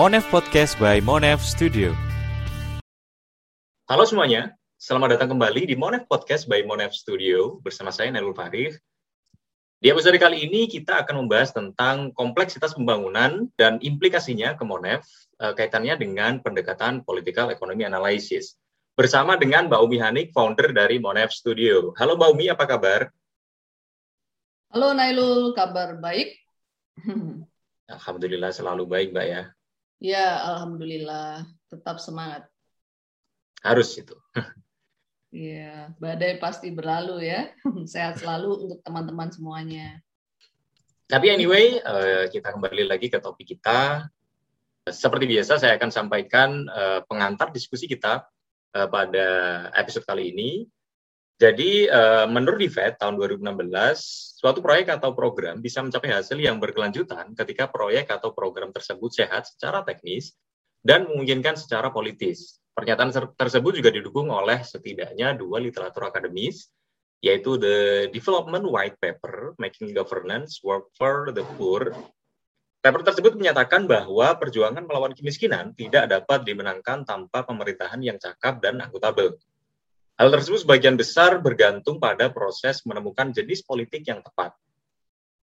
Monev Podcast by Monev Studio. Halo semuanya, selamat datang kembali di Monev Podcast by Monev Studio bersama saya Nailul Farid. Di episode kali ini kita akan membahas tentang kompleksitas pembangunan dan implikasinya ke Monev eh, kaitannya dengan pendekatan political economy analysis. Bersama dengan Mbak Umi Hanik, founder dari Monev Studio. Halo Mbak Umi, apa kabar? Halo Nailul, kabar baik? Alhamdulillah selalu baik, Mbak ya. Ya, alhamdulillah, tetap semangat. Harus itu. Iya, badai pasti berlalu ya. Sehat selalu untuk teman-teman semuanya. Tapi anyway, eh, kita kembali lagi ke topik kita. Seperti biasa, saya akan sampaikan eh, pengantar diskusi kita eh, pada episode kali ini jadi uh, menurut DIVET tahun 2016, suatu proyek atau program bisa mencapai hasil yang berkelanjutan ketika proyek atau program tersebut sehat secara teknis dan memungkinkan secara politis. Pernyataan tersebut juga didukung oleh setidaknya dua literatur akademis, yaitu The Development White Paper, Making Governance Work for the Poor. Paper tersebut menyatakan bahwa perjuangan melawan kemiskinan tidak dapat dimenangkan tanpa pemerintahan yang cakap dan akuntabel. Hal tersebut sebagian besar bergantung pada proses menemukan jenis politik yang tepat.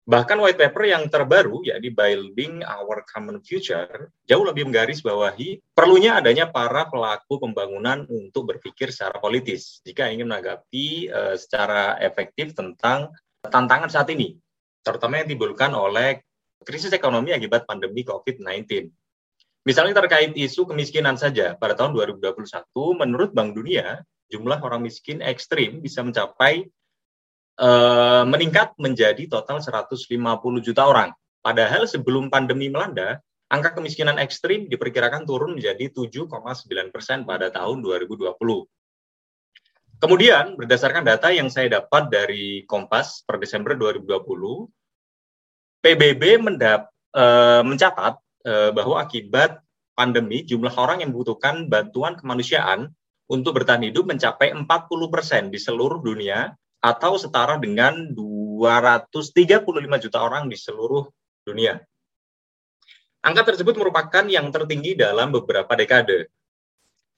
Bahkan white paper yang terbaru, yakni Building Our Common Future, jauh lebih menggarisbawahi perlunya adanya para pelaku pembangunan untuk berpikir secara politis jika ingin menanggapi uh, secara efektif tentang tantangan saat ini, terutama yang ditimbulkan oleh krisis ekonomi akibat pandemi COVID-19. Misalnya terkait isu kemiskinan saja, pada tahun 2021, menurut Bank Dunia, jumlah orang miskin ekstrim bisa mencapai uh, meningkat menjadi total 150 juta orang. Padahal sebelum pandemi melanda, angka kemiskinan ekstrim diperkirakan turun menjadi 7,9 persen pada tahun 2020. Kemudian, berdasarkan data yang saya dapat dari Kompas per Desember 2020, PBB mendap, uh, mencatat uh, bahwa akibat pandemi, jumlah orang yang membutuhkan bantuan kemanusiaan untuk bertahan hidup mencapai 40% di seluruh dunia atau setara dengan 235 juta orang di seluruh dunia. Angka tersebut merupakan yang tertinggi dalam beberapa dekade.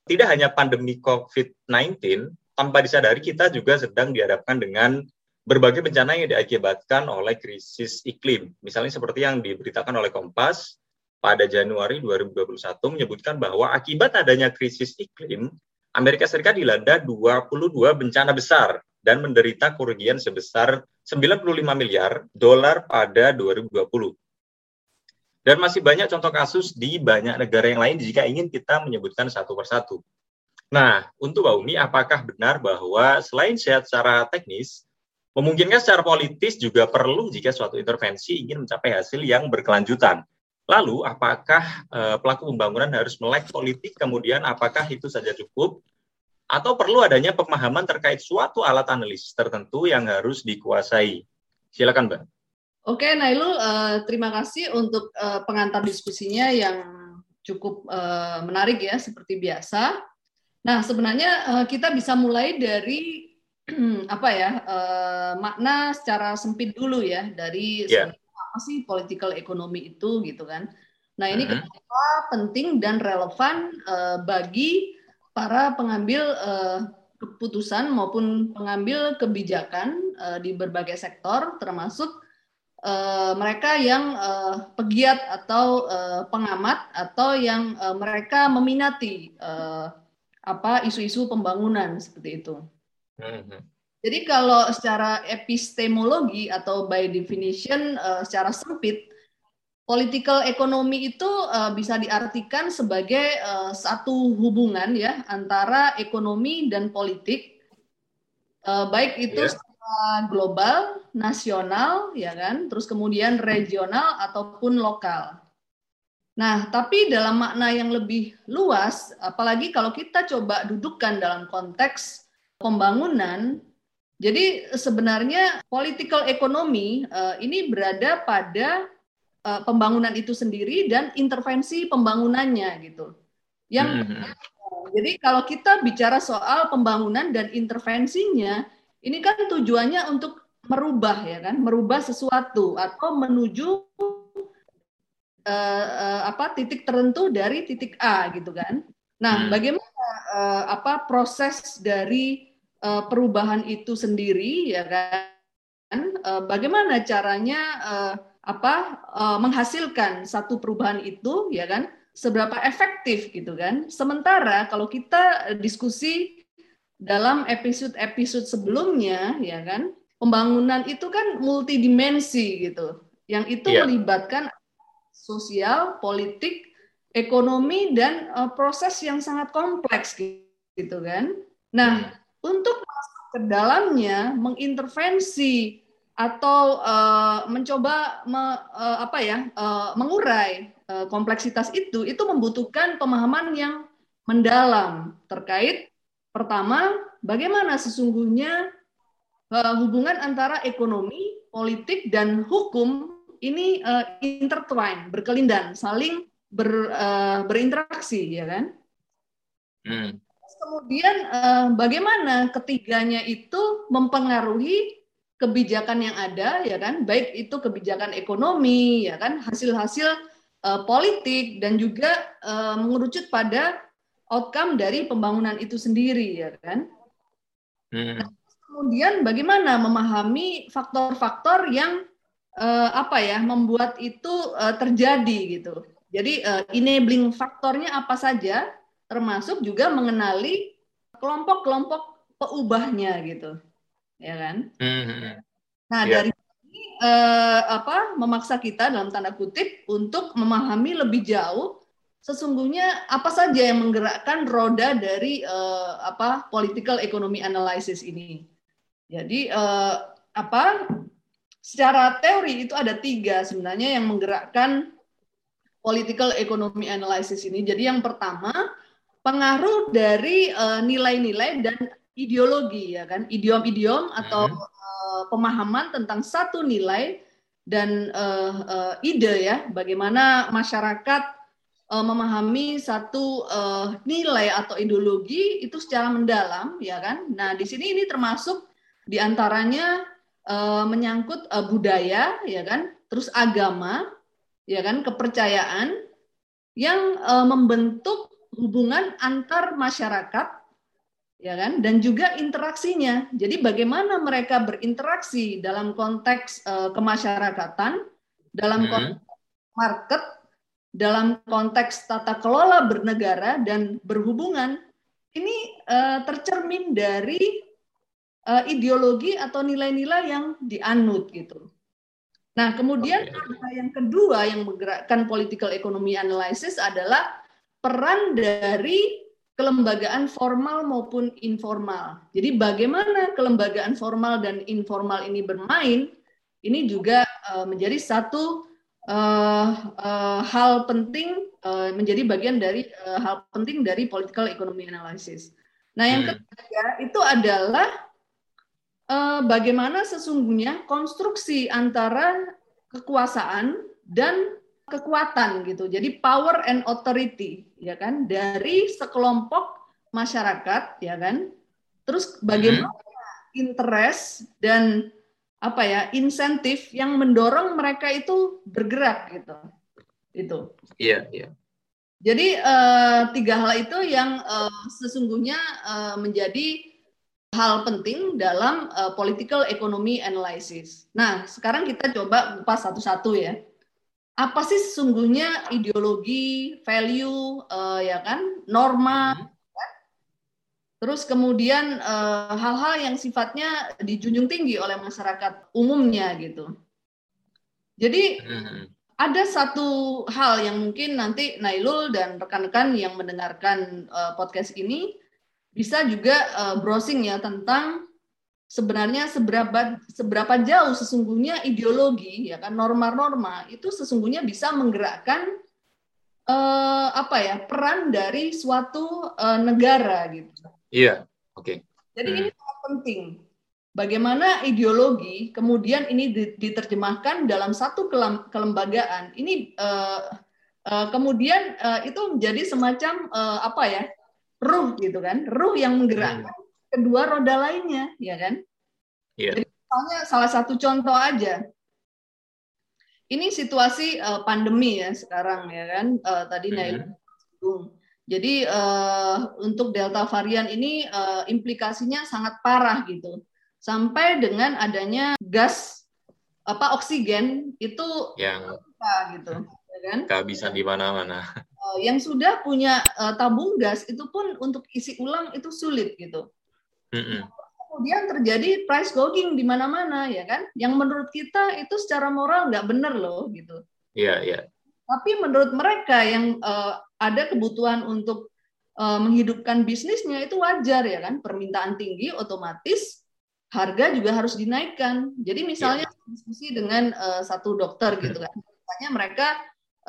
Tidak hanya pandemi COVID-19, tanpa disadari kita juga sedang dihadapkan dengan berbagai bencana yang diakibatkan oleh krisis iklim. Misalnya seperti yang diberitakan oleh Kompas pada Januari 2021 menyebutkan bahwa akibat adanya krisis iklim, Amerika Serikat dilanda 22 bencana besar dan menderita kerugian sebesar 95 miliar dolar pada 2020. Dan masih banyak contoh kasus di banyak negara yang lain jika ingin kita menyebutkan satu persatu. Nah, untuk Mbak Umi, apakah benar bahwa selain sehat secara teknis, memungkinkan secara politis juga perlu jika suatu intervensi ingin mencapai hasil yang berkelanjutan? Lalu, apakah uh, pelaku pembangunan harus melek politik, kemudian apakah itu saja cukup, atau perlu adanya pemahaman terkait suatu alat analisis tertentu yang harus dikuasai? Silakan, Mbak. Oke, Nailul, uh, terima kasih untuk uh, pengantar diskusinya yang cukup uh, menarik ya, seperti biasa. Nah, sebenarnya uh, kita bisa mulai dari apa ya uh, makna secara sempit dulu ya dari yeah apa sih political economy itu gitu kan. Nah ini uh-huh. kenapa penting dan relevan uh, bagi para pengambil uh, keputusan maupun pengambil kebijakan uh, di berbagai sektor termasuk uh, mereka yang uh, pegiat atau uh, pengamat atau yang uh, mereka meminati uh, apa isu-isu pembangunan seperti itu. Uh-huh. Jadi kalau secara epistemologi atau by definition uh, secara sempit, political economy itu uh, bisa diartikan sebagai uh, satu hubungan ya antara ekonomi dan politik, uh, baik itu yeah. secara global, nasional, ya kan, terus kemudian regional ataupun lokal. Nah, tapi dalam makna yang lebih luas, apalagi kalau kita coba dudukkan dalam konteks pembangunan, jadi sebenarnya political economy uh, ini berada pada uh, pembangunan itu sendiri dan intervensi pembangunannya gitu. Yang mm -hmm. jadi kalau kita bicara soal pembangunan dan intervensinya, ini kan tujuannya untuk merubah ya kan, merubah sesuatu atau menuju uh, uh, apa titik tertentu dari titik A gitu kan. Nah, hmm. bagaimana uh, apa proses dari uh, perubahan itu sendiri ya kan? Uh, bagaimana caranya uh, apa uh, menghasilkan satu perubahan itu ya kan? Seberapa efektif gitu kan? Sementara kalau kita diskusi dalam episode-episode sebelumnya ya kan, pembangunan itu kan multidimensi gitu. Yang itu yeah. melibatkan sosial, politik, ekonomi dan uh, proses yang sangat kompleks gitu kan. Nah, hmm. Untuk masuk ke dalamnya mengintervensi atau uh, mencoba me, uh, apa ya uh, mengurai uh, kompleksitas itu itu membutuhkan pemahaman yang mendalam terkait pertama bagaimana sesungguhnya uh, hubungan antara ekonomi, politik dan hukum ini uh, intertwine, berkelindan, saling ber, uh, berinteraksi, ya kan? Hmm. Kemudian uh, bagaimana ketiganya itu mempengaruhi kebijakan yang ada, ya kan? Baik itu kebijakan ekonomi, ya kan? Hasil-hasil uh, politik dan juga uh, mengerucut pada outcome dari pembangunan itu sendiri, ya kan? Hmm. Nah, kemudian bagaimana memahami faktor-faktor yang uh, apa ya membuat itu uh, terjadi gitu jadi uh, enabling faktornya apa saja, termasuk juga mengenali kelompok-kelompok peubahnya gitu, ya kan? Mm-hmm. Nah yeah. dari ini uh, apa memaksa kita dalam tanda kutip untuk memahami lebih jauh sesungguhnya apa saja yang menggerakkan roda dari uh, apa political economy analysis ini. Jadi uh, apa secara teori itu ada tiga sebenarnya yang menggerakkan political economy analysis ini. Jadi yang pertama pengaruh dari eh, nilai-nilai uh, dan ideologi ya kan, idiom-idiom atau uh, pemahaman tentang satu nilai dan uh, uh, ide ya, bagaimana masyarakat uh, memahami satu uh, nilai atau ideologi itu secara mendalam ya kan. Nah, di sini ini termasuk di antaranya uh, menyangkut uh, budaya ya kan, terus agama, ya kan? Kepercayaan yang uh, membentuk hubungan antar masyarakat ya kan dan juga interaksinya. Jadi bagaimana mereka berinteraksi dalam konteks uh, kemasyarakatan, dalam hmm. konteks market, dalam konteks tata kelola bernegara dan berhubungan ini uh, tercermin dari uh, ideologi atau nilai-nilai yang dianut gitu. Nah, kemudian okay. yang kedua yang menggerakkan political economy analysis adalah peran dari kelembagaan formal maupun informal. Jadi bagaimana kelembagaan formal dan informal ini bermain, ini juga uh, menjadi satu uh, uh, hal penting, uh, menjadi bagian dari uh, hal penting dari political economy analysis. Nah, yang hmm. ketiga itu adalah uh, bagaimana sesungguhnya konstruksi antara kekuasaan dan kekuatan gitu. Jadi power and authority ya kan dari sekelompok masyarakat ya kan. Terus bagaimana hmm. interest dan apa ya insentif yang mendorong mereka itu bergerak gitu. Itu. Iya, iya. Jadi uh, tiga hal itu yang uh, sesungguhnya uh, menjadi hal penting dalam uh, political economy analysis. Nah, sekarang kita coba kupas satu-satu ya. Apa sih sesungguhnya ideologi, value, uh, ya kan, norma, hmm. terus kemudian uh, hal-hal yang sifatnya dijunjung tinggi oleh masyarakat umumnya gitu. Jadi hmm. ada satu hal yang mungkin nanti Nailul dan rekan-rekan yang mendengarkan uh, podcast ini bisa juga uh, browsing ya tentang sebenarnya seberapa seberapa jauh sesungguhnya ideologi ya kan norma-norma itu sesungguhnya bisa menggerakkan uh, apa ya peran dari suatu uh, negara gitu. Iya, oke. Okay. Jadi hmm. ini sangat penting. Bagaimana ideologi kemudian ini diterjemahkan dalam satu kelembagaan. Ini uh, uh, kemudian uh, itu menjadi semacam uh, apa ya? ruh gitu kan, ruh yang menggerakkan hmm. Kedua roda lainnya, ya kan? Yeah. Jadi misalnya salah satu contoh aja, ini situasi uh, pandemi ya sekarang ya kan uh, tadi mm -hmm. Jadi uh, untuk delta varian ini uh, implikasinya sangat parah gitu. Sampai dengan adanya gas apa oksigen itu yang gitu, ya kan? Kehabisan di mana-mana. Uh, yang sudah punya uh, tabung gas itu pun untuk isi ulang itu sulit gitu. Mm -hmm. Kemudian terjadi price gouging di mana-mana ya kan? Yang menurut kita itu secara moral nggak benar loh gitu. Iya yeah, iya. Yeah. Tapi menurut mereka yang uh, ada kebutuhan untuk uh, menghidupkan bisnisnya itu wajar ya kan? Permintaan tinggi otomatis harga juga harus dinaikkan. Jadi misalnya yeah. diskusi dengan uh, satu dokter gitu kan, misalnya mereka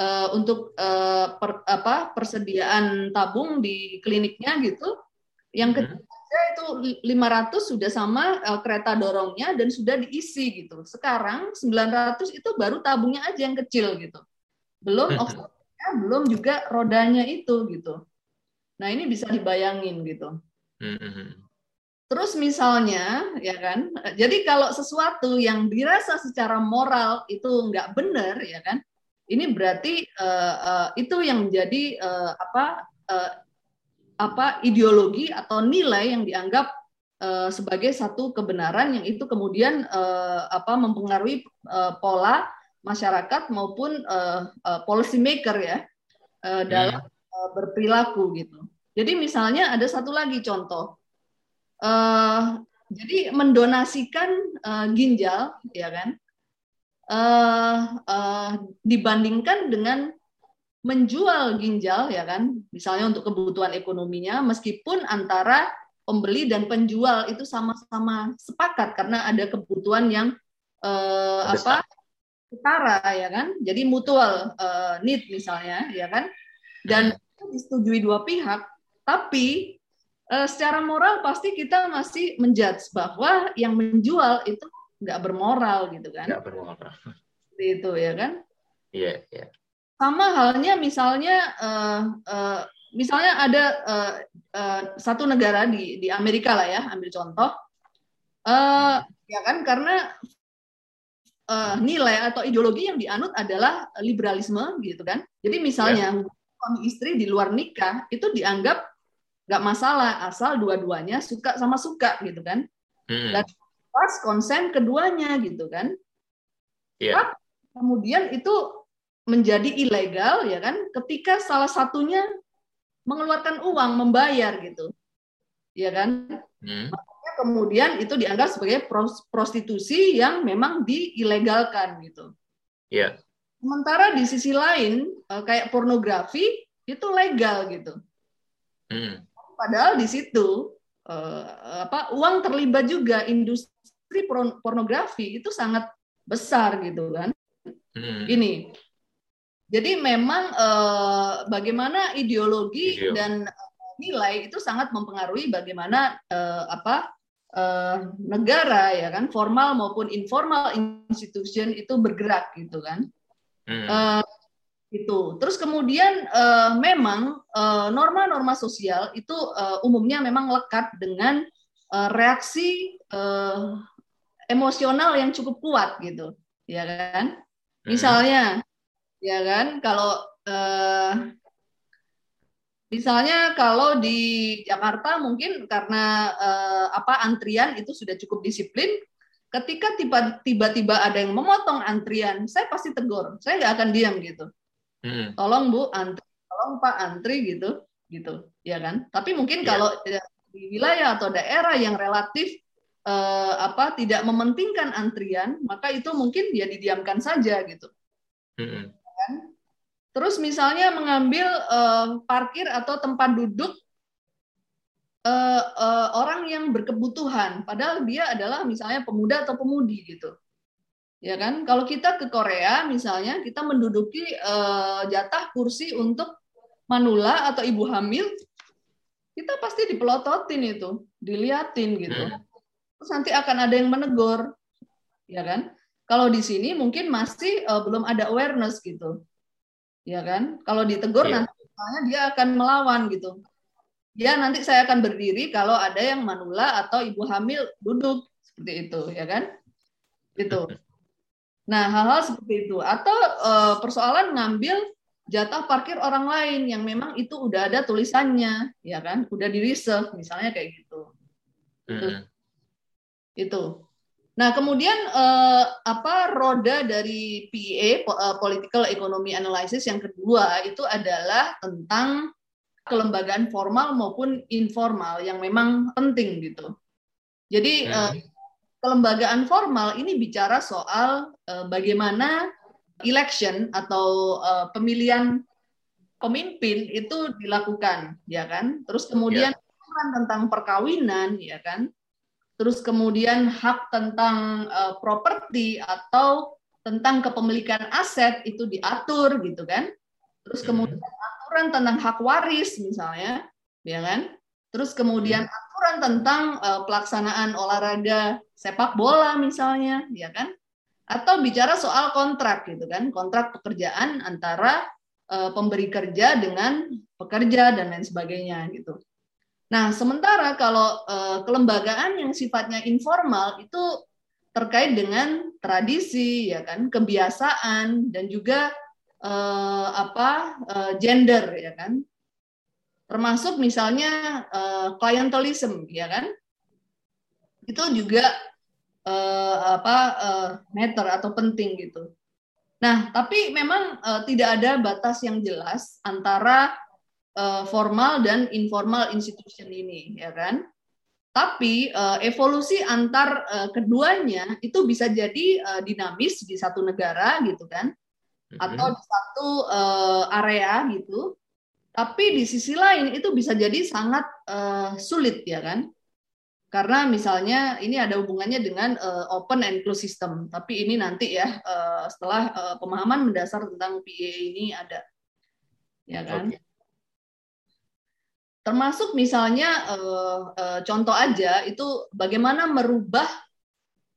uh, untuk uh, per, apa persediaan tabung di kliniknya gitu, yang hmm. Ketiga itu 500 sudah sama uh, kereta dorongnya dan sudah diisi gitu. Sekarang 900 itu baru tabungnya aja yang kecil gitu belum hmm. oksigennya, belum juga rodanya itu gitu. Nah ini bisa dibayangin gitu. Hmm. Terus misalnya, ya kan, jadi kalau sesuatu yang dirasa secara moral itu nggak benar, ya kan, ini berarti uh, uh, itu yang menjadi uh, apa uh, apa ideologi atau nilai yang dianggap uh, sebagai satu kebenaran yang itu kemudian uh, apa mempengaruhi uh, pola masyarakat maupun uh, uh, policy maker ya uh, dalam uh, berperilaku gitu. Jadi misalnya ada satu lagi contoh, uh, jadi mendonasikan uh, ginjal ya kan, uh, uh, dibandingkan dengan menjual ginjal ya kan, misalnya untuk kebutuhan ekonominya, meskipun antara pembeli dan penjual itu sama-sama sepakat karena ada kebutuhan yang uh, apa? Setara ya kan? Jadi mutual uh, need misalnya ya kan? Dan hmm. disetujui dua pihak tapi uh, secara moral pasti kita masih menjudge bahwa yang menjual itu nggak bermoral gitu kan? Nggak bermoral. Itu ya kan? Iya yeah, iya. yeah. Sama halnya misalnya uh, uh, misalnya ada uh, uh, satu negara di di Amerika lah ya ambil contoh uh, ya kan karena uh, nilai atau ideologi yang dianut adalah liberalisme gitu kan. Jadi misalnya yeah. suami istri di luar nikah itu dianggap nggak masalah asal dua-duanya suka sama suka gitu kan. Mm. Dan pas konsen keduanya gitu kan. Yeah. kemudian itu menjadi ilegal ya kan ketika salah satunya mengeluarkan uang membayar gitu. Ya kan? Mm kemudian itu dianggap sebagai prostitusi yang memang diilegalkan gitu. Yeah. Sementara di sisi lain eh, kayak pornografi itu legal gitu. Mm. Padahal di situ eh, apa uang terlibat juga industri pornografi itu sangat besar gitu kan. Mm. Ini. Jadi memang eh, bagaimana ideologi Video. dan nilai itu sangat mempengaruhi bagaimana apa uh, negara ya kan formal maupun informal institution itu bergerak gitu kan hmm. uh, itu terus kemudian uh, memang norma-norma uh, sosial itu uh, umumnya memang lekat dengan uh, reaksi uh, emosional yang cukup kuat gitu ya kan hmm. misalnya ya kan kalau uh, Misalnya kalau di Jakarta mungkin karena eh, apa antrian itu sudah cukup disiplin, ketika tiba-tiba ada yang memotong antrian, saya pasti tegur. Saya nggak akan diam gitu. Hmm. Tolong Bu antri, tolong Pak antri gitu, gitu, ya kan? Tapi mungkin yeah. kalau di wilayah atau daerah yang relatif eh, apa tidak mementingkan antrian, maka itu mungkin dia didiamkan saja gitu. Hmm. Kan? Terus misalnya mengambil uh, parkir atau tempat duduk uh, uh, orang yang berkebutuhan, padahal dia adalah misalnya pemuda atau pemudi gitu. Ya kan? Kalau kita ke Korea misalnya kita menduduki uh, jatah kursi untuk manula atau ibu hamil, kita pasti dipelototin itu, diliatin gitu. Hmm. Terus nanti akan ada yang menegur, ya kan? Kalau di sini mungkin masih uh, belum ada awareness gitu ya kan? Kalau ditegur yeah. nanti misalnya dia akan melawan gitu. Ya nanti saya akan berdiri kalau ada yang manula atau ibu hamil duduk seperti itu, ya kan? Itu. Nah, hal-hal seperti itu atau uh, persoalan ngambil jatah parkir orang lain yang memang itu udah ada tulisannya, ya kan? Udah di reserve misalnya kayak gitu. Itu. Mm. Itu. Nah, kemudian uh, apa roda dari PEA uh, Political Economy Analysis yang kedua itu adalah tentang kelembagaan formal maupun informal yang memang penting gitu. Jadi hmm. uh, kelembagaan formal ini bicara soal uh, bagaimana election atau uh, pemilihan pemimpin itu dilakukan, ya kan? Terus kemudian yeah. tentang perkawinan, ya kan? Terus kemudian hak tentang uh, properti atau tentang kepemilikan aset itu diatur gitu kan? Terus hmm. kemudian aturan tentang hak waris misalnya, ya kan? Terus kemudian hmm. aturan tentang uh, pelaksanaan olahraga sepak bola misalnya, ya kan? Atau bicara soal kontrak gitu kan, kontrak pekerjaan antara uh, pemberi kerja dengan pekerja dan lain sebagainya gitu. Nah, sementara kalau uh, kelembagaan yang sifatnya informal itu terkait dengan tradisi, ya kan, kebiasaan dan juga uh, apa uh, gender, ya kan, termasuk misalnya clientelism ya kan. Itu juga apa matter atau penting gitu. Nah tapi memang tidak ada batas yang jelas antara uh, formal dan informal institution ini ya kan tapi uh, evolusi antar uh, keduanya itu bisa jadi uh, dinamis di satu negara gitu kan atau di satu uh, area gitu tapi di sisi lain itu bisa jadi sangat uh, sulit ya kan? Karena misalnya ini ada hubungannya dengan uh, open and closed system. Tapi ini nanti ya uh, setelah uh, pemahaman mendasar tentang PA ini ada, ya kan? Okay. Termasuk misalnya uh, uh, contoh aja itu bagaimana merubah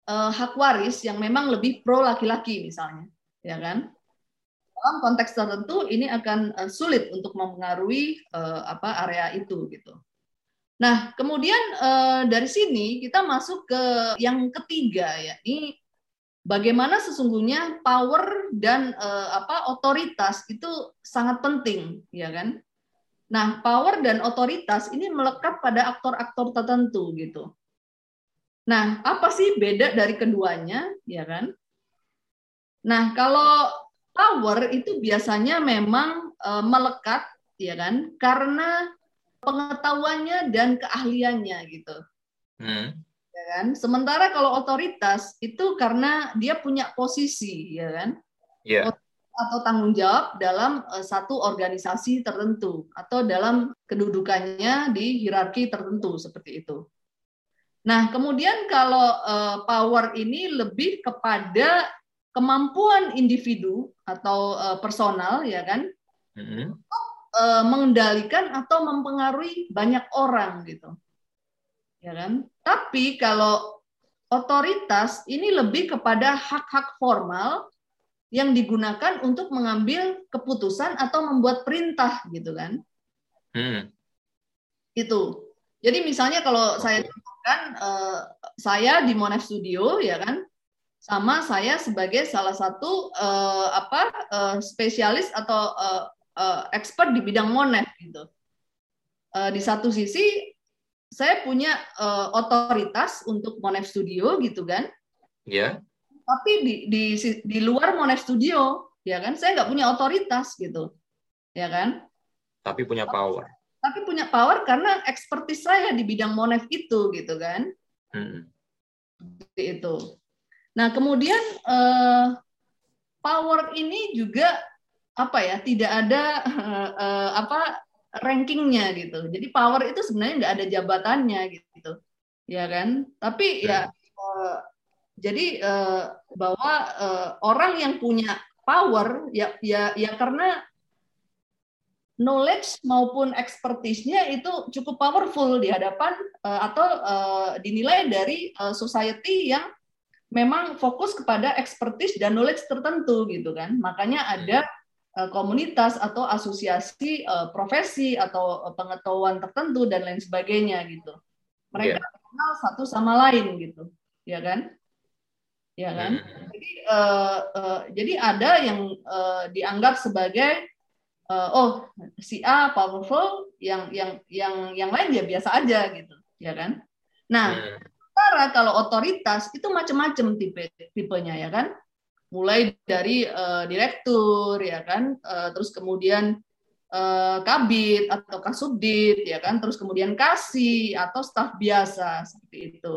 uh, hak waris yang memang lebih pro laki-laki misalnya, ya kan? dalam konteks tertentu ini akan sulit untuk mempengaruhi uh, apa area itu gitu. Nah, kemudian dari sini kita masuk ke yang ketiga ya. Ini bagaimana sesungguhnya power dan apa otoritas itu sangat penting, ya kan? Nah, power dan otoritas ini melekat pada aktor-aktor tertentu gitu. Nah, apa sih beda dari keduanya, ya kan? Nah, kalau power itu biasanya memang uh, melekat ya kan karena pengetahuannya dan keahliannya gitu. Hmm. Ya kan? Sementara kalau otoritas itu karena dia punya posisi ya kan? Yeah. Atau tanggung jawab dalam uh, satu organisasi tertentu atau dalam kedudukannya di hierarki tertentu seperti itu. Nah, kemudian kalau uh, power ini lebih kepada kemampuan individu atau uh, personal ya kan mm-hmm. untuk uh, mengendalikan atau mempengaruhi banyak orang gitu ya kan tapi kalau otoritas ini lebih kepada hak-hak formal yang digunakan untuk mengambil keputusan atau membuat perintah gitu kan mm. itu jadi misalnya kalau saya katakan uh, saya di Monef Studio ya kan sama saya sebagai salah satu uh, apa uh, spesialis atau uh, uh, expert di bidang monet gitu. Uh, di satu sisi saya punya uh, otoritas untuk Monet Studio gitu kan. Iya. Yeah. Tapi di, di di luar Monet Studio ya kan saya nggak punya otoritas gitu. Ya kan? Tapi punya power. Tapi punya power karena ekspertis saya di bidang Monet itu gitu kan. Hmm. Itu. Nah, kemudian eh, power ini juga apa ya tidak ada eh, apa rankingnya gitu. Jadi power itu sebenarnya nggak ada jabatannya gitu, ya kan? Tapi ya eh, jadi eh, bahwa eh, orang yang punya power ya ya ya karena knowledge maupun expertise-nya itu cukup powerful di hadapan uh, atau uh, dinilai dari uh, society yang memang fokus kepada expertise dan knowledge tertentu gitu kan. Makanya ada uh, komunitas atau asosiasi uh, profesi atau pengetahuan tertentu dan lain sebagainya gitu. Mereka yeah. kenal satu sama lain gitu, ya kan? Ya kan? Hmm. Jadi uh, uh, jadi ada yang uh, dianggap sebagai uh, oh si A powerful, yang yang yang yang lain ya biasa aja gitu, ya kan? Nah, hmm. kalau otoritas itu macam-macam tipe tipenya ya kan? Mulai dari uh, direktur ya kan, uh, terus kemudian uh, kabit atau kasubdit ya kan, terus kemudian kasih atau staf biasa seperti itu.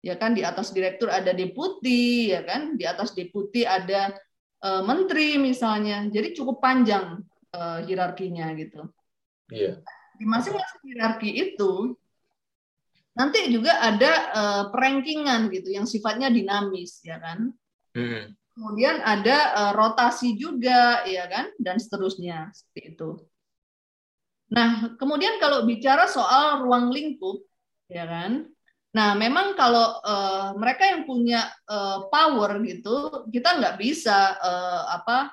Ya kan di atas direktur ada deputi ya kan, di atas deputi ada uh, menteri misalnya. Jadi cukup panjang uh, hierarkinya gitu. Iya. Di masing-masing hierarki itu nanti juga ada uh, perankingan gitu yang sifatnya dinamis ya kan. Hmm. Kemudian ada uh, rotasi juga ya kan dan seterusnya seperti itu. Nah, kemudian kalau bicara soal ruang lingkup, ya kan? Nah, memang kalau uh, mereka yang punya uh, power gitu, kita nggak bisa uh, apa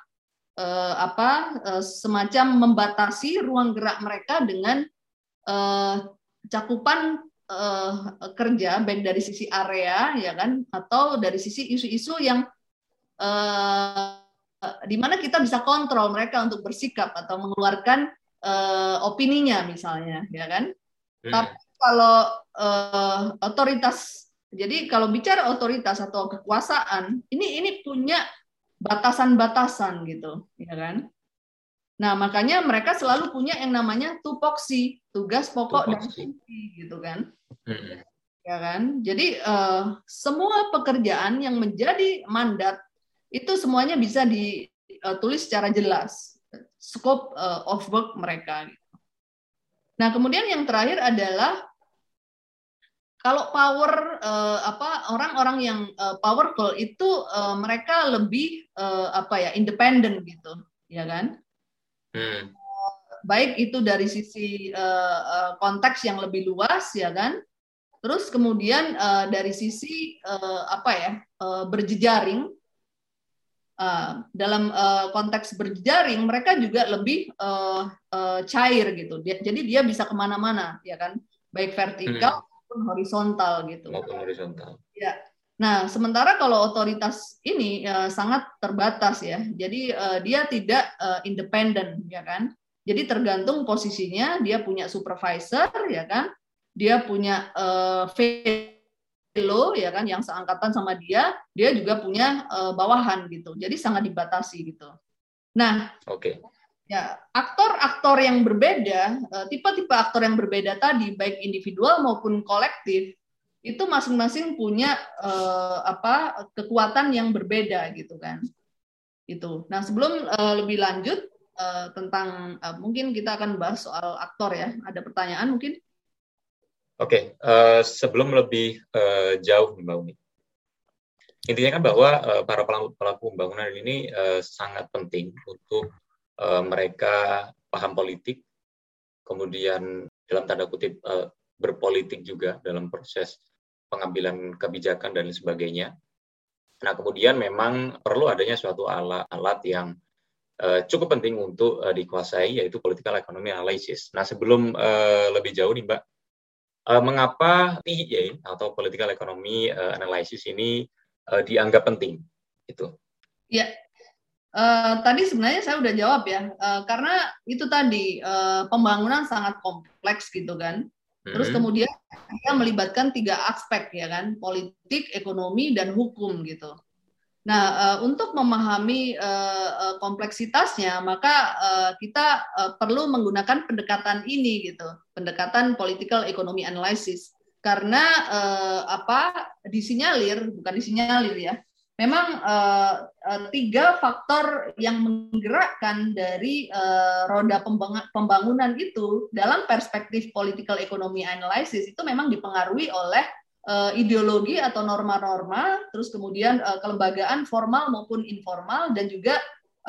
uh, apa uh, semacam membatasi ruang gerak mereka dengan uh, cakupan uh, kerja baik dari sisi area ya kan atau dari sisi isu-isu yang uh, di mana kita bisa kontrol mereka untuk bersikap atau mengeluarkan uh, opininya misalnya, ya kan? Hmm. Tapi kalau uh, otoritas, jadi kalau bicara otoritas atau kekuasaan, ini ini punya batasan-batasan gitu, ya kan? Nah makanya mereka selalu punya yang namanya tupoksi, tugas pokok tupoksi. dan fungsi, gitu kan? Hmm. Ya kan? Jadi uh, semua pekerjaan yang menjadi mandat itu semuanya bisa ditulis secara jelas scope uh, of work mereka. Gitu. Nah, kemudian yang terakhir adalah kalau power uh, apa orang-orang yang uh, powerful itu uh, mereka lebih uh, apa ya independen gitu, ya kan? Hmm. Baik itu dari sisi uh, uh, konteks yang lebih luas, ya kan? Terus kemudian uh, dari sisi uh, apa ya uh, berjejaring Uh, dalam uh, konteks berjaring mereka juga lebih uh, uh, cair gitu. Dia, jadi dia bisa ke mana-mana, ya kan, baik vertikal hmm. Maupun horizontal gitu. Maupun horizontal. Ya. Nah, sementara kalau otoritas ini uh, sangat terbatas ya. Jadi uh, dia tidak uh, independen, ya kan. Jadi tergantung posisinya, dia punya supervisor, ya kan. Dia punya uh, lo ya kan yang seangkatan sama dia, dia juga punya uh, bawahan gitu. Jadi sangat dibatasi gitu. Nah, oke. Okay. Ya, aktor-aktor yang berbeda, uh, tipe-tipe aktor yang berbeda tadi baik individual maupun kolektif itu masing-masing punya uh, apa kekuatan yang berbeda gitu kan. Itu. Nah, sebelum uh, lebih lanjut uh, tentang uh, mungkin kita akan bahas soal aktor ya. Ada pertanyaan mungkin? Oke, okay, uh, eh, sebelum lebih uh, jauh Mbak Umi, intinya kan bahwa uh, para pelaku, pelaku pembangunan ini uh, sangat penting untuk uh, mereka paham politik, kemudian dalam tanda kutip uh, berpolitik juga dalam proses pengambilan kebijakan dan sebagainya. Nah, kemudian memang perlu adanya suatu alat-alat yang uh, cukup penting untuk uh, dikuasai, yaitu political economy analysis. Nah, sebelum uh, lebih jauh nih Mbak, uh, mengapa PEA atau Political Economy Analysis ini uh, dianggap penting? Itu. Ya, uh, tadi sebenarnya saya udah jawab ya, uh, karena itu tadi uh, pembangunan sangat kompleks gitu kan. Terus hmm. kemudian dia melibatkan tiga aspek ya kan, politik, ekonomi, dan hukum gitu. Nah, uh, untuk memahami uh, kompleksitasnya, maka uh, kita uh, perlu menggunakan pendekatan ini gitu, pendekatan political economy analysis. Karena uh, apa disinyalir, bukan disinyalir ya, memang uh, uh, tiga faktor yang menggerakkan dari uh, roda pembangunan itu dalam perspektif political economy analysis itu memang dipengaruhi oleh uh, ideologi atau norma-norma, terus kemudian uh, kelembagaan formal maupun informal dan juga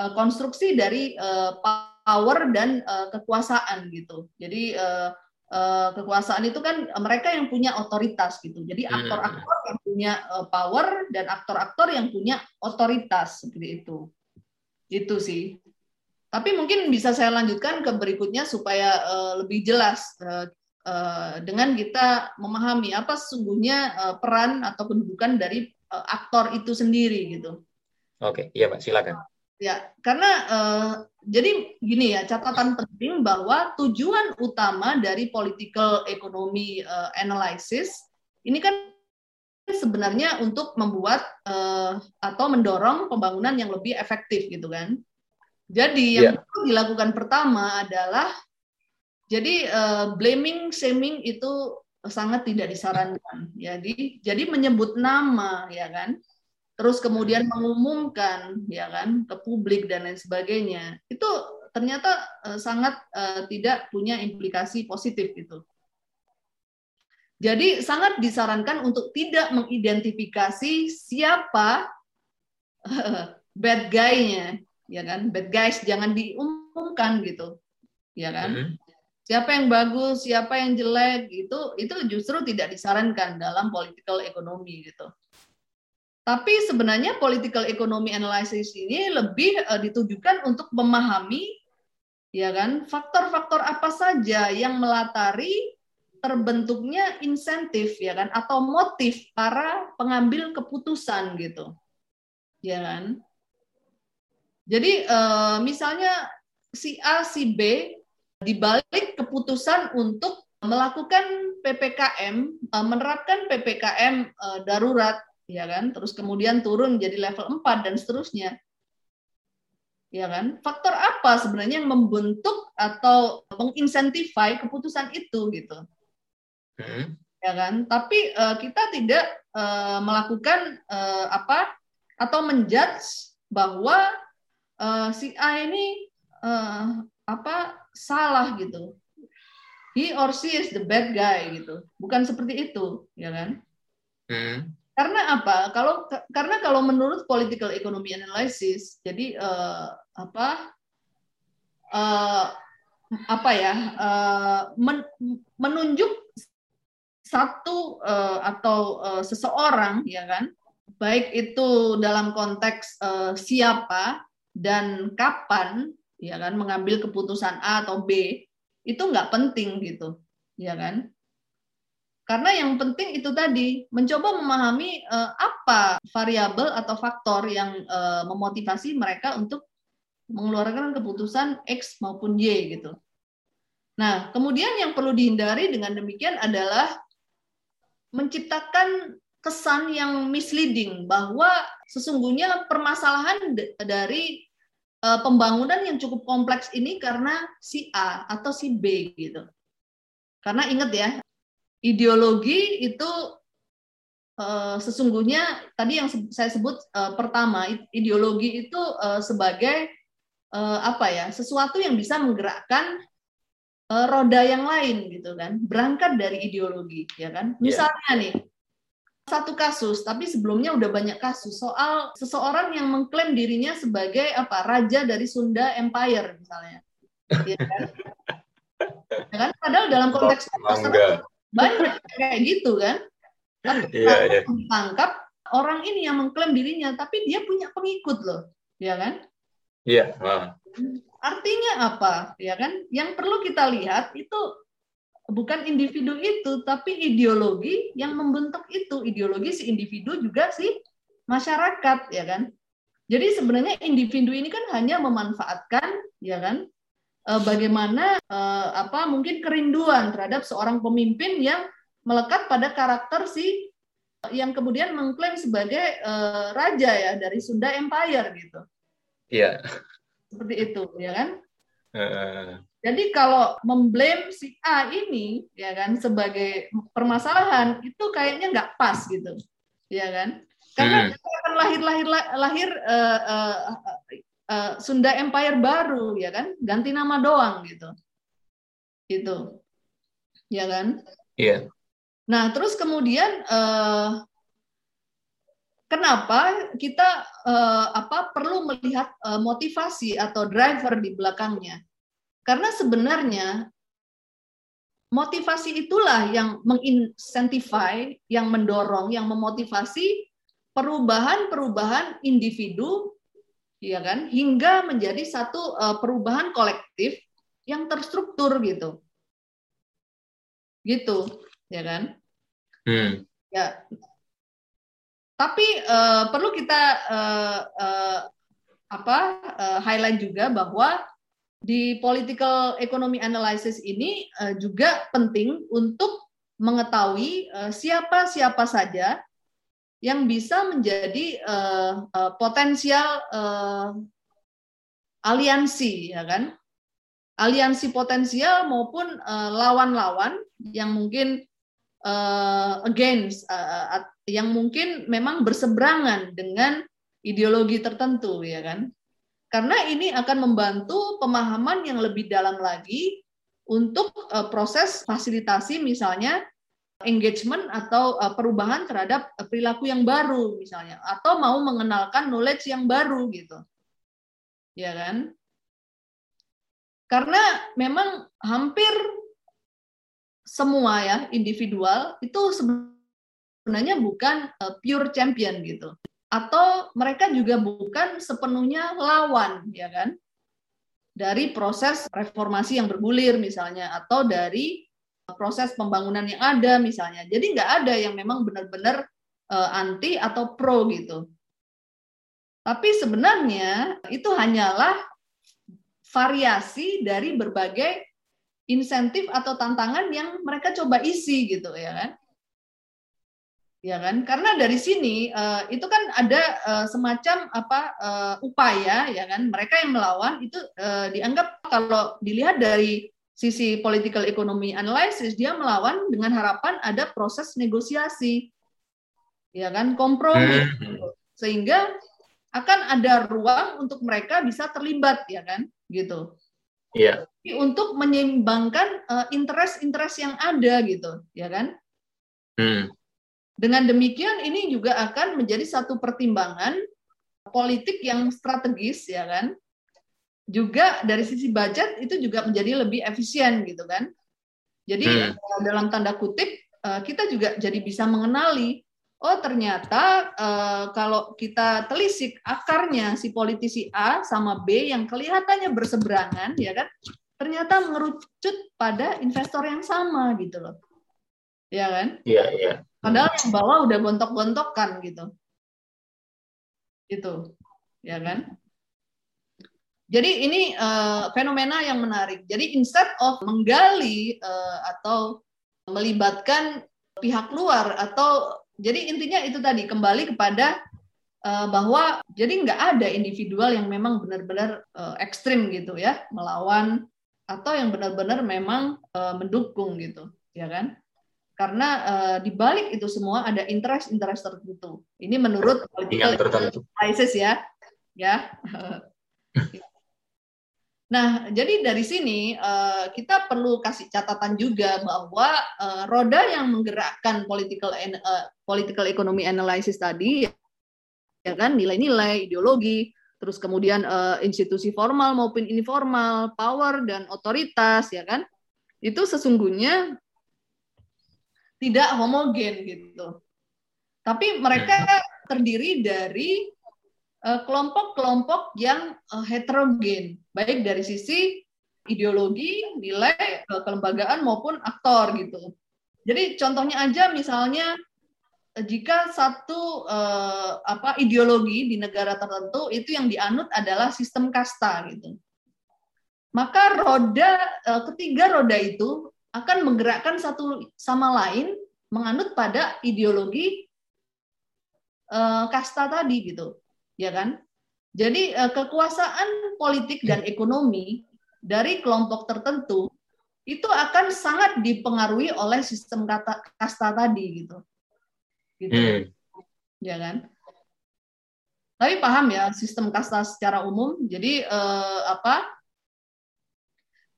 uh, konstruksi dari uh, power dan uh, kekuasaan gitu. Jadi uh, uh, kekuasaan itu kan mereka yang punya otoritas gitu. Jadi hmm. aktor-aktor yang punya uh, power dan aktor-aktor yang punya otoritas seperti itu. Itu sih. Tapi mungkin bisa saya lanjutkan ke berikutnya supaya uh, lebih jelas uh, Eh, dengan kita memahami apa sesungguhnya uh, peran atau kedudukan dari uh, aktor itu sendiri gitu. Oke, iya Pak, silakan. Ya, karena uh, jadi gini ya catatan penting bahwa tujuan utama dari political economy uh, analysis ini kan sebenarnya untuk membuat uh, atau mendorong pembangunan yang lebih efektif gitu kan. Jadi yang yeah. dilakukan pertama adalah jadi uh, blaming, shaming itu sangat tidak disarankan. Jadi jadi menyebut nama ya kan terus kemudian mengumumkan ya kan ke publik dan lain sebagainya itu ternyata uh, sangat uh, tidak punya implikasi positif itu. Jadi sangat disarankan untuk tidak mengidentifikasi siapa uh, bad guy-nya, ya kan? Bad guys jangan diumumkan gitu, ya kan? Mm -hmm. Siapa yang bagus, siapa yang jelek, itu itu justru tidak disarankan dalam political economy gitu. Tapi sebenarnya political economy analysis ini lebih uh, ditujukan untuk memahami ya kan faktor-faktor apa saja yang melatari terbentuknya insentif ya kan atau motif para pengambil keputusan gitu. Ya kan? Jadi uh, misalnya si A si B dibalik keputusan untuk melakukan PPKM, uh, menerapkan PPKM darurat ya kan? Terus kemudian turun jadi level 4 dan seterusnya. Ya kan? Faktor apa sebenarnya yang membentuk atau menginsentify keputusan itu gitu. Hmm. Ya kan? Tapi uh, kita tidak uh, melakukan uh, apa atau menjudge bahwa uh, si A ini uh, apa salah gitu. He or she is the bad guy gitu. Bukan seperti itu, ya kan? Hmm. Karena apa? Kalau karena kalau menurut political economy analysis, jadi uh, apa uh, apa ya uh, men, menunjuk satu uh, atau uh, seseorang, ya kan? Baik itu dalam konteks uh, siapa dan kapan, ya kan, mengambil keputusan A atau B, itu nggak penting gitu, ya kan? Karena yang penting itu tadi mencoba memahami uh, apa variabel atau faktor yang uh, memotivasi mereka untuk mengeluarkan keputusan X maupun Y gitu. Nah, kemudian yang perlu dihindari dengan demikian adalah menciptakan kesan yang misleading bahwa sesungguhnya permasalahan dari uh, pembangunan yang cukup kompleks ini karena si A atau si B gitu. Karena ingat ya, ideologi itu uh, sesungguhnya tadi yang saya sebut uh, pertama ideologi itu uh, sebagai uh, apa ya sesuatu yang bisa menggerakkan uh, roda yang lain gitu kan berangkat dari ideologi ya kan iya. misalnya yeah. nih satu kasus tapi sebelumnya udah banyak kasus soal seseorang yang mengklaim dirinya sebagai apa raja dari Sunda Empire misalnya ya kan? ya kan padahal dalam konteks oh, banyak kayak gitu kan? Tapi yeah, yeah. ditangkap orang ini yang mengklaim dirinya tapi dia punya pengikut loh ya kan? Iya yeah. artinya apa? Ya kan? Yang perlu kita lihat itu bukan individu itu tapi ideologi yang membentuk itu. Ideologi si individu juga si masyarakat ya kan? Jadi sebenarnya individu ini kan hanya memanfaatkan ya kan bagaimana uh, apa mungkin kerinduan terhadap seorang pemimpin yang melekat pada karakter si yang kemudian mengklaim sebagai raja ya dari Sunda Empire gitu. Iya. Seperti itu, ya kan? Uh. Jadi kalau memblame si A ini, ya kan, sebagai permasalahan itu kayaknya nggak pas gitu, ya kan? Karena hmm. akan lahir lahir lahir uh, uh, uh, Sunda Empire baru ya kan? Ganti nama doang gitu. Gitu. Ya kan? Iya. Yeah. nah terus kemudian uh, kenapa kita uh, apa perlu melihat uh, motivasi atau driver di belakangnya? Karena sebenarnya motivasi itulah yang menginsentify yang mendorong yang memotivasi perubahan-perubahan individu ya kan? Hingga menjadi satu uh, perubahan kolektif yang terstruktur gitu. Gitu ya kan? Hmm. ya. Tapi uh, perlu kita uh, uh, apa uh, highlight juga bahwa di political economy analysis ini uh, juga penting untuk mengetahui uh, siapa siapa saja yang bisa menjadi uh, uh, potensial uh, aliansi ya kan? Aliansi potensial maupun lawan-lawan uh, yang mungkin uh, against uh, yang mungkin memang berseberangan dengan ideologi tertentu ya kan? Karena ini akan membantu pemahaman yang lebih dalam lagi untuk uh, proses fasilitasi misalnya engagement atau uh, perubahan terhadap uh, perilaku yang baru misalnya atau mau mengenalkan knowledge yang baru gitu. Ya kan? Karena memang hampir semua ya individual itu sebenarnya bukan uh, pure champion gitu atau mereka juga bukan sepenuhnya lawan ya kan dari proses reformasi yang bergulir misalnya atau dari proses pembangunan yang ada misalnya. Jadi nggak ada yang memang benar-benar uh, anti atau pro gitu. Tapi sebenarnya itu hanyalah variasi dari berbagai insentif atau tantangan yang mereka coba isi gitu ya kan? Ya kan? Karena dari sini uh, itu kan ada uh, semacam apa upaya ya kan? Mereka yang melawan itu dianggap kalau dilihat dari sisi political economy analysis dia melawan dengan harapan ada proses negosiasi. Ya kan? Kompromi. Hmm. sehingga akan ada ruang untuk mereka bisa terlibat ya kan? Gitu. Iya. untuk menyeimbangkan interest-interest uh, yang ada gitu. Ya kan? Hmm. Dengan demikian ini juga akan menjadi satu pertimbangan politik yang strategis ya kan. Juga dari sisi budget itu juga menjadi lebih efisien gitu kan. Jadi hmm. Eh, dalam tanda kutip eh, kita juga jadi bisa mengenali oh ternyata eh, kalau kita telisik akarnya si politisi A sama B yang kelihatannya berseberangan ya kan ternyata mengerucut pada investor yang sama gitu loh. Ya kan? Iya, iya. Padahal yang bawah udah gontok-gontokan gitu. Itu. Ya kan? Jadi ini uh, fenomena yang menarik. Jadi instead of menggali uh, atau melibatkan pihak luar atau jadi intinya itu tadi kembali kepada uh, bahwa jadi nggak ada individual yang memang benar-benar uh, ekstrim gitu ya melawan atau yang benar-benar memang uh, mendukung gitu ya kan karena uh, di balik itu semua ada interest-interest tertentu. Ini menurut political analysis ya, ya. Nah, jadi dari sini uh, kita perlu kasih catatan juga bahwa uh, roda yang menggerakkan political uh, political economy analysis tadi, ya kan, nilai-nilai, ideologi, terus kemudian uh, institusi formal maupun informal, power dan otoritas, ya kan, itu sesungguhnya tidak homogen gitu. Tapi mereka hmm. terdiri dari eh, kelompok-kelompok yang uh, heterogen, baik dari sisi ideologi, nilai, kelembagaan maupun aktor gitu. Jadi contohnya aja misalnya eh, jika satu uh, apa ideologi di negara tertentu itu yang dianut adalah sistem kasta gitu. Maka roda uh, ketiga roda itu akan menggerakkan satu sama lain menganut pada ideologi uh, kasta tadi gitu, ya kan? Jadi uh, kekuasaan politik dan ekonomi dari kelompok tertentu itu akan sangat dipengaruhi oleh sistem kata kasta tadi gitu, gitu, hmm. ya kan? Tapi paham ya sistem kasta secara umum. Jadi uh, apa?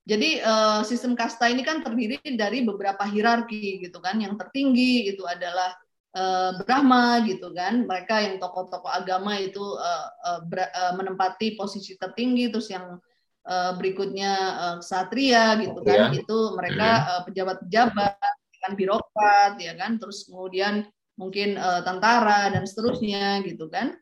Jadi uh, sistem kasta ini kan terdiri dari beberapa hierarki gitu kan. Yang tertinggi itu adalah uh, Brahma gitu kan. Mereka yang tokoh-tokoh agama itu uh, uh, uh, menempati posisi tertinggi. Terus yang uh, berikutnya uh, Satria gitu kan. Ya. Itu mereka uh, pejabat-pejabat, kan birokrat ya kan. Terus kemudian mungkin uh, tentara dan seterusnya gitu kan.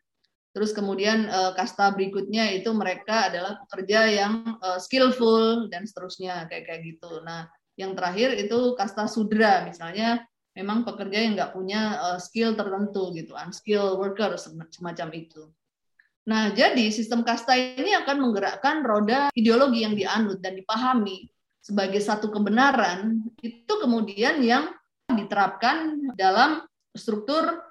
Terus kemudian uh, kasta berikutnya itu mereka adalah pekerja yang uh, skillful dan seterusnya kayak kayak gitu. Nah, yang terakhir itu kasta sudra misalnya memang pekerja yang nggak punya uh, skill tertentu gitu, unskilled worker semacam itu. Nah, jadi sistem kasta ini akan menggerakkan roda ideologi yang dianut dan dipahami sebagai satu kebenaran itu kemudian yang diterapkan dalam struktur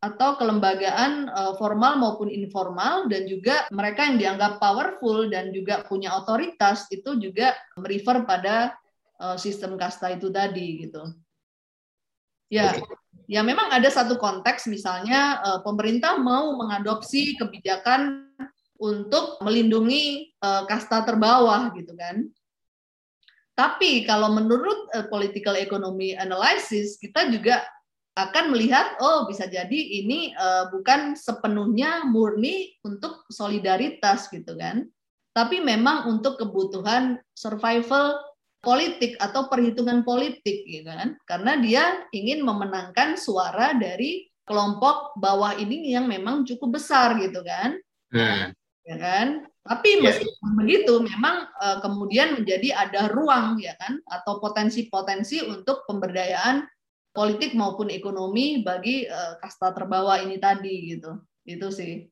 atau kelembagaan uh, formal maupun informal dan juga mereka yang dianggap powerful dan juga punya otoritas itu juga merefer pada uh, sistem kasta itu tadi gitu. Ya, ya memang ada satu konteks misalnya uh, pemerintah mau mengadopsi kebijakan untuk melindungi uh, kasta terbawah gitu kan. Tapi kalau menurut uh, political economy analysis kita juga akan melihat oh bisa jadi ini uh, bukan sepenuhnya murni untuk solidaritas gitu kan. Tapi memang untuk kebutuhan survival politik atau perhitungan politik gitu kan karena dia ingin memenangkan suara dari kelompok bawah ini yang memang cukup besar gitu kan hmm. ya kan tapi yeah. meskipun begitu memang uh, kemudian menjadi ada ruang ya kan atau potensi-potensi untuk pemberdayaan politik maupun ekonomi bagi uh, kasta terbawah ini tadi gitu. Itu sih.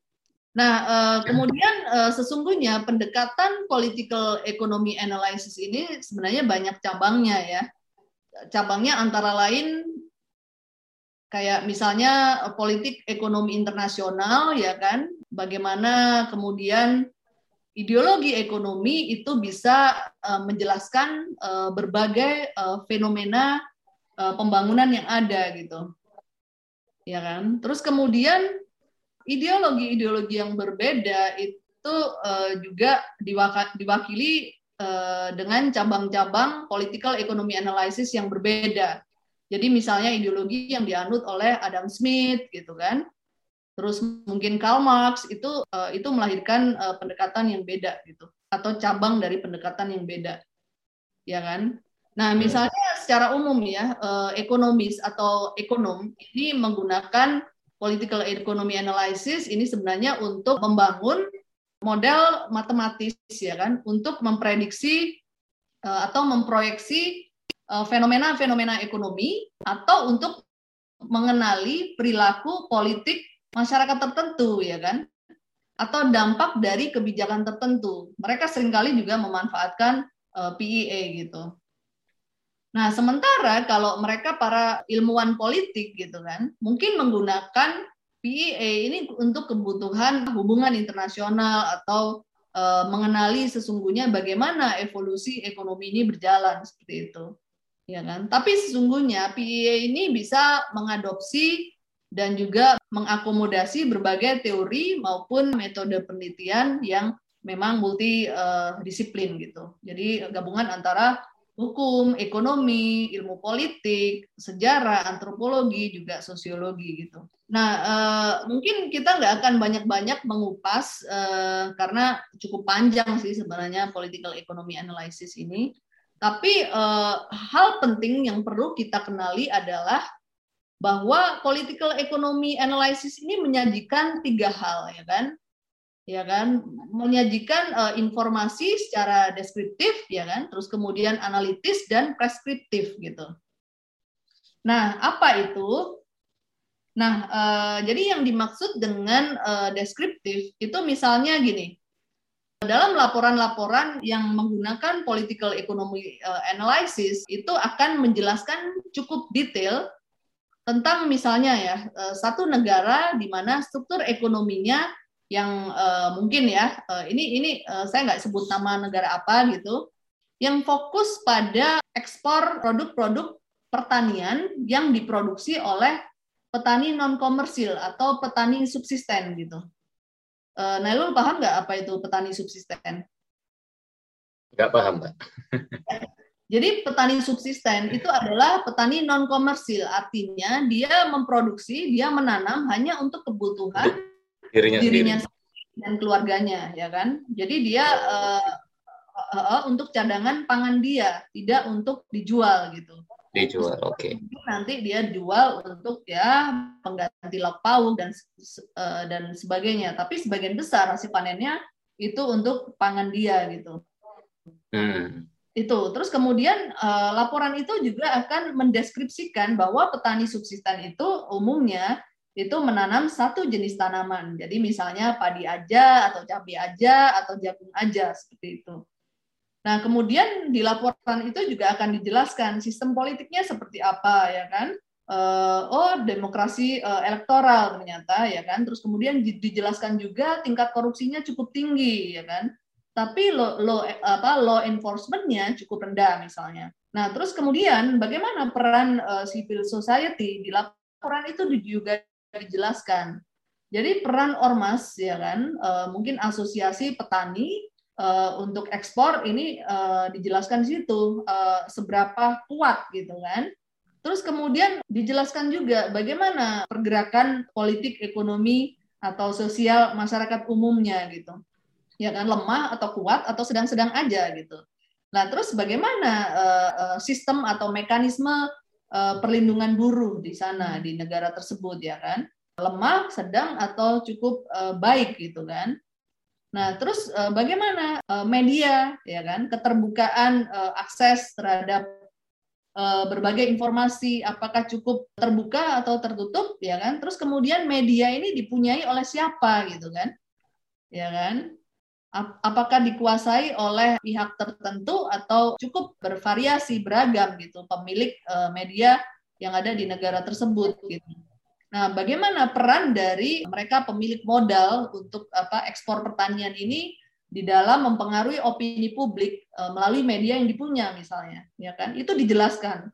Nah, uh, kemudian uh, sesungguhnya pendekatan political economy analysis ini sebenarnya banyak cabangnya ya. Cabangnya antara lain kayak misalnya politik ekonomi internasional ya kan, bagaimana kemudian ideologi ekonomi itu bisa uh, menjelaskan uh, berbagai uh, fenomena uh, pembangunan yang ada gitu. Ya kan? Terus kemudian ideologi-ideologi yang berbeda itu uh, juga diwakili uh, dengan cabang-cabang political economy analysis yang berbeda. Jadi misalnya ideologi yang dianut oleh Adam Smith gitu kan. Terus mungkin Karl Marx itu uh, itu melahirkan uh, pendekatan yang beda gitu atau cabang dari pendekatan yang beda. Ya kan? Nah, misalnya secara umum ya, ekonomis atau ekonom ini menggunakan political economy analysis ini sebenarnya untuk membangun model matematis ya kan, untuk memprediksi eh, atau memproyeksi eh, fenomena-fenomena ekonomi atau untuk mengenali perilaku politik masyarakat tertentu ya kan atau dampak dari kebijakan tertentu. Mereka sering kali juga memanfaatkan PEA gitu. Nah, sementara kalau mereka para ilmuwan politik gitu kan, mungkin menggunakan PEA ini untuk kebutuhan hubungan internasional atau e, mengenali sesungguhnya bagaimana evolusi ekonomi ini berjalan seperti itu. Ya kan? Tapi sesungguhnya PEA ini bisa mengadopsi dan juga mengakomodasi berbagai teori maupun metode penelitian yang memang multi uh, disiplin gitu. Jadi gabungan antara hukum, ekonomi, ilmu politik, sejarah, antropologi, juga sosiologi gitu. Nah, uh, mungkin kita nggak akan banyak-banyak mengupas uh, karena cukup panjang sih sebenarnya political economy analysis ini. Tapi uh, hal penting yang perlu kita kenali adalah bahwa political economy analysis ini menyajikan tiga hal ya kan ya kan? Menyajikan uh, informasi secara deskriptif ya kan? Terus kemudian analitis dan preskriptif gitu. Nah apa itu? Nah uh, jadi yang dimaksud dengan uh, deskriptif itu misalnya gini. Dalam laporan-laporan yang menggunakan political economy analysis itu akan menjelaskan cukup detail tentang misalnya ya satu negara di mana struktur ekonominya yang uh, mungkin ya uh, ini ini uh, saya nggak sebut nama negara apa gitu yang fokus pada ekspor produk-produk pertanian yang diproduksi oleh petani non komersil atau petani subsisten gitu. Uh, Nailul paham nggak apa itu petani subsisten? Nggak paham, Mbak. Jadi petani subsisten itu adalah petani non komersil, artinya dia memproduksi, dia menanam hanya untuk kebutuhan dirinya, dirinya sendiri dan keluarganya ya kan jadi dia uh, uh, uh, untuk cadangan pangan dia tidak untuk dijual gitu dijual oke okay. nanti dia jual untuk ya pengganti lauk pauk dan uh, dan sebagainya tapi sebagian besar hasil panennya itu untuk pangan dia gitu hmm. Itu. Terus kemudian uh, laporan itu juga akan mendeskripsikan bahwa petani subsisten itu umumnya itu menanam satu jenis tanaman. Jadi misalnya padi aja atau cabai aja atau jagung aja seperti itu. Nah, kemudian di laporan itu juga akan dijelaskan sistem politiknya seperti apa ya kan? Uh, oh, demokrasi uh, elektoral ternyata ya kan. Terus kemudian dijelaskan juga tingkat korupsinya cukup tinggi ya kan tapi law, law apa law enforcementnya cukup rendah misalnya. Nah, terus kemudian bagaimana peran uh, civil society di laporan itu juga dijelaskan. Jadi peran ormas ya kan, uh, mungkin asosiasi petani uh, untuk ekspor ini uh, dijelaskan di situ uh, seberapa kuat gitu kan. Terus kemudian dijelaskan juga bagaimana pergerakan politik ekonomi atau sosial masyarakat umumnya gitu ya kan lemah atau kuat atau sedang-sedang aja gitu. Nah, terus bagaimana uh, sistem atau mekanisme perlindungan buruh di sana di negara tersebut ya kan? Lemah, sedang atau cukup uh, baik gitu kan? Nah, terus uh, bagaimana media ya kan? Keterbukaan akses terhadap berbagai informasi apakah cukup terbuka atau tertutup ya kan? Terus kemudian media ini dipunyai oleh siapa gitu kan? Ya kan? Apakah dikuasai oleh pihak tertentu atau cukup bervariasi beragam gitu pemilik uh, media yang ada di negara tersebut gitu. Nah, bagaimana peran dari mereka pemilik modal untuk apa ekspor pertanian ini di dalam mempengaruhi opini publik uh, melalui media yang dipunya misalnya, ya kan? Itu dijelaskan.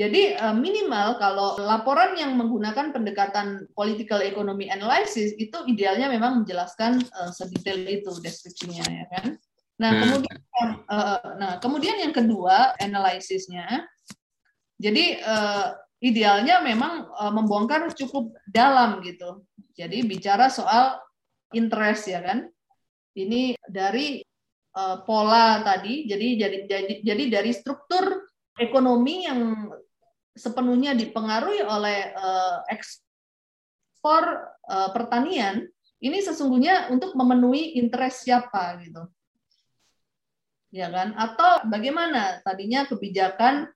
Jadi eh, minimal kalau laporan yang menggunakan pendekatan political economy analysis itu idealnya memang menjelaskan uh, sedetail itu deskripsinya ya kan. Nah hmm. kemudian uh, nah kemudian yang kedua analisisnya, jadi idealnya memang membongkar cukup dalam gitu. Jadi bicara soal interest ya kan. Ini dari pola tadi, jadi jadi jadi, jadi dari struktur ekonomi yang sepenuhnya dipengaruhi oleh uh, ekspor uh, pertanian, ini sesungguhnya untuk memenuhi interest siapa gitu. Ya kan? Atau bagaimana tadinya kebijakan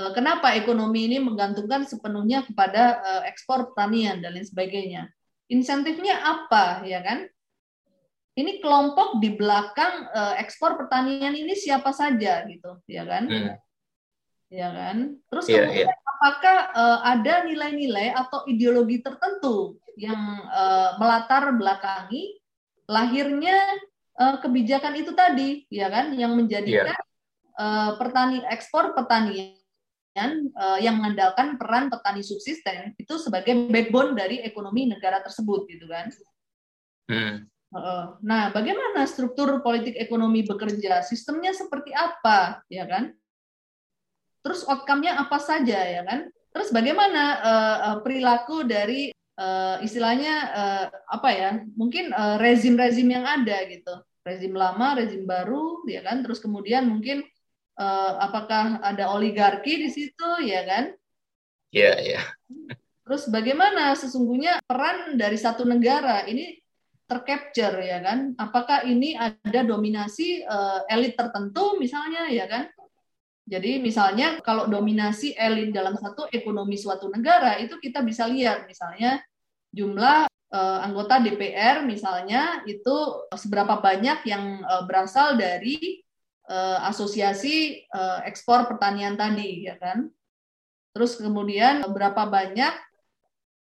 uh, kenapa ekonomi ini menggantungkan sepenuhnya kepada uh, ekspor pertanian dan lain sebagainya. Insentifnya apa, ya kan? Ini kelompok di belakang uh, ekspor pertanian ini siapa saja gitu, ya kan? Hmm ya kan? Terus yeah, kemudian yeah. apakah uh, ada nilai-nilai atau ideologi tertentu yang uh, melatar belakangi lahirnya uh, kebijakan itu tadi, ya kan? Yang menjadikan yeah. uh, pertani ekspor pertanian uh, yang mengandalkan peran petani subsisten itu sebagai backbone dari ekonomi negara tersebut, gitu kan? Hmm. Nah, bagaimana struktur politik ekonomi bekerja? Sistemnya seperti apa, ya kan? Terus outcome-nya apa saja ya kan? Terus bagaimana uh, perilaku dari uh, istilahnya uh, apa ya? Mungkin rezim-rezim uh, yang ada gitu. Rezim lama, rezim baru ya kan? Terus kemudian mungkin uh, apakah ada oligarki di situ ya kan? Iya, yeah, iya. Yeah. Terus bagaimana sesungguhnya peran dari satu negara ini tercapture ya kan? Apakah ini ada dominasi uh, elit tertentu misalnya ya kan? Jadi misalnya kalau dominasi elit dalam satu ekonomi suatu negara itu kita bisa lihat misalnya jumlah uh, anggota DPR misalnya itu seberapa banyak yang uh, berasal dari uh, asosiasi uh, ekspor pertanian tadi ya kan. Terus kemudian berapa banyak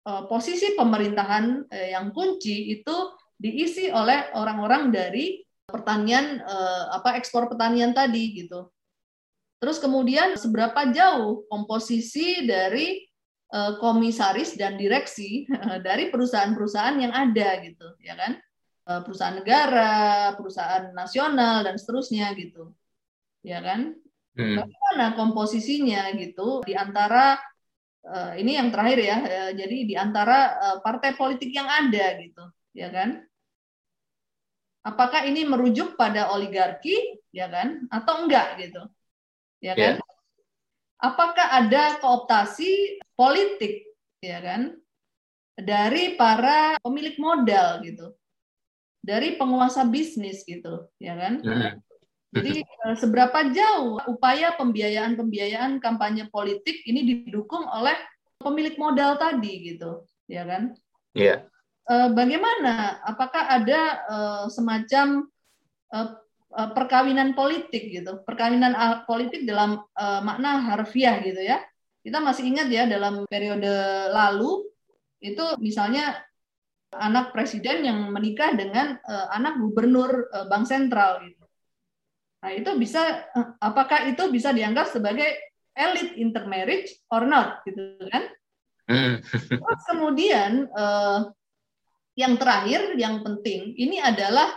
uh, posisi pemerintahan uh, yang kunci itu diisi oleh orang-orang dari pertanian uh, apa ekspor pertanian tadi gitu. Terus kemudian seberapa jauh komposisi dari uh, komisaris dan direksi dari perusahaan-perusahaan yang ada gitu, ya kan? Uh, perusahaan negara, perusahaan nasional dan seterusnya gitu. Ya kan? Hmm. Bagaimana komposisinya gitu di antara uh, ini yang terakhir ya. Jadi di antara partai politik yang ada gitu, ya kan? Apakah ini merujuk pada oligarki, ya kan? Atau enggak gitu? Ya kan? Yeah. Apakah ada kooptasi politik, ya kan, dari para pemilik modal gitu, dari penguasa bisnis gitu, ya kan? Mm. Jadi uh, seberapa jauh upaya pembiayaan-pembiayaan kampanye politik ini didukung oleh pemilik modal tadi gitu, ya kan? Iya. Yeah. Bagaimana? Apakah ada uh, semacam uh, perkawinan politik gitu, perkawinan politik dalam uh, makna harfiah gitu ya? Kita masih ingat ya dalam periode lalu itu misalnya anak presiden yang menikah dengan uh, anak gubernur uh, bank sentral gitu. Nah, itu bisa uh, apakah itu bisa dianggap sebagai elite intermarriage or not gitu kan? Hmm. Terus kemudian uh, yang terakhir yang penting ini adalah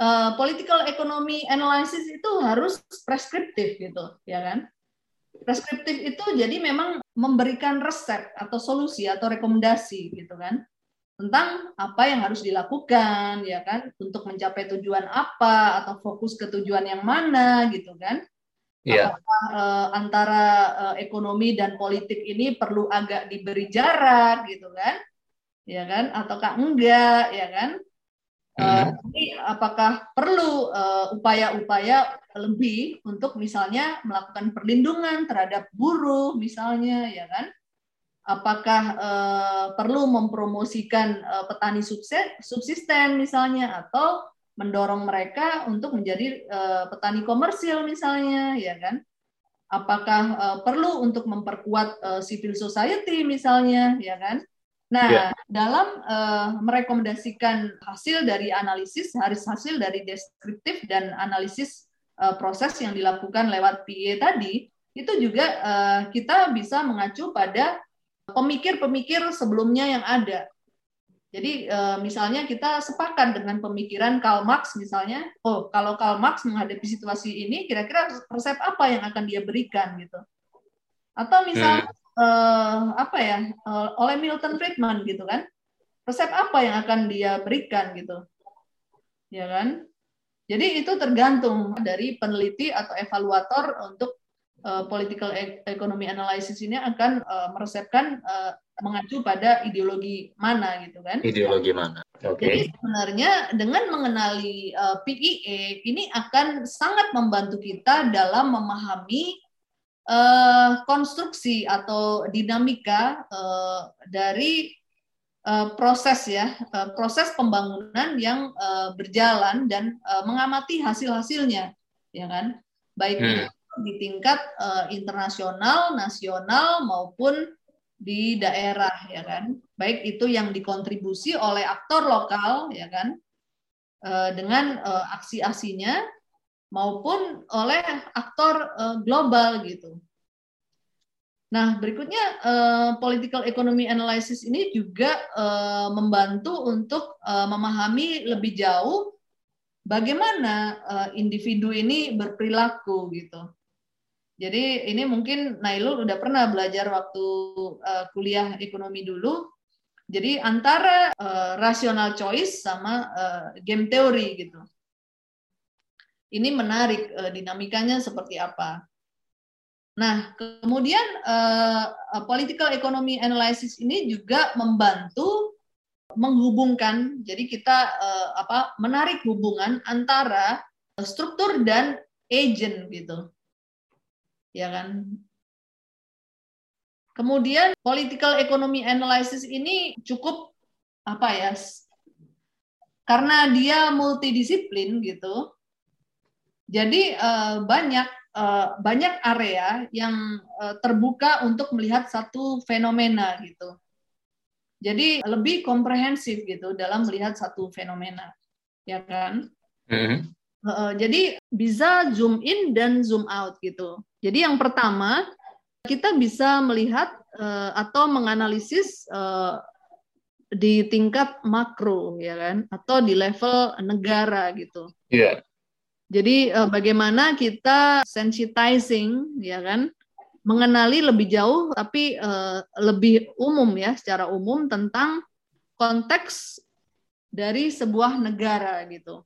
uh, political economy analysis itu harus preskriptif gitu, ya kan? Preskriptif itu jadi memang memberikan resep atau solusi atau rekomendasi gitu kan tentang apa yang harus dilakukan ya kan? Untuk mencapai tujuan apa atau fokus ke tujuan yang mana gitu kan? Yeah. Apakah, uh, antara uh, ekonomi dan politik ini perlu agak diberi jarak gitu kan? Ya kan? Ataukah enggak? Ya kan uh, apakah perlu upaya-upaya uh, lebih untuk misalnya melakukan perlindungan terhadap buruh misalnya ya kan? Apakah uh, perlu mempromosikan uh, petani subsisten misalnya atau mendorong mereka untuk menjadi uh, petani komersil misalnya ya kan? Apakah uh, perlu untuk memperkuat uh, civil society misalnya ya kan nah yeah. dalam uh, merekomendasikan hasil dari analisis harus hasil dari deskriptif dan analisis uh, proses yang dilakukan lewat PE tadi itu juga uh, kita bisa mengacu pada pemikir-pemikir sebelumnya yang ada. Jadi eh, misalnya kita sepakat dengan pemikiran Karl Marx misalnya, oh kalau Karl Marx menghadapi situasi ini kira-kira resep apa yang akan dia berikan gitu. Atau misalnya eh, apa ya eh, oleh Milton Friedman gitu kan, resep apa yang akan dia berikan gitu, ya kan? Jadi itu tergantung dari peneliti atau evaluator untuk uh, political e-, economy analysis ini akan uh, meresepkan uh, mengacu pada ideologi mana gitu kan? Ideologi mana? Oke. Okay. Jadi sebenarnya dengan mengenali uh, PIE ini akan sangat membantu kita dalam memahami uh, konstruksi atau dinamika uh, dari uh, proses ya, uh, proses pembangunan yang uh, berjalan dan uh, mengamati hasil-hasilnya, ya kan? Baik hmm di tingkat uh, internasional, nasional maupun di daerah ya kan. Baik itu yang dikontribusi oleh aktor lokal ya kan dengan aksi-aksinya maupun oleh aktor uh, global gitu. Nah, berikutnya uh, political economy analysis ini juga uh, membantu untuk uh, memahami lebih jauh bagaimana uh, individu ini berperilaku gitu. Jadi ini mungkin Nailul udah pernah belajar waktu uh, kuliah ekonomi dulu. Jadi antara uh, rational choice sama uh, game theory gitu. Ini menarik uh, dinamikanya seperti apa. Nah, kemudian uh, political economy analysis ini juga membantu menghubungkan. Jadi kita uh, apa menarik hubungan antara struktur dan agent gitu ya kan? Kemudian political economy analysis ini cukup apa ya? Karena dia multidisiplin gitu. Jadi uh, banyak uh, banyak area yang uh, terbuka untuk melihat satu fenomena gitu. Jadi lebih komprehensif gitu dalam melihat satu fenomena, ya kan? Mm -hmm. uh, jadi bisa zoom in dan zoom out gitu. Jadi yang pertama kita bisa melihat uh, atau menganalisis uh, di tingkat makro ya kan atau di level negara gitu. Iya. Yeah. Jadi uh, bagaimana kita sensitizing ya kan mengenali lebih jauh tapi uh, lebih umum ya secara umum tentang konteks dari sebuah negara gitu.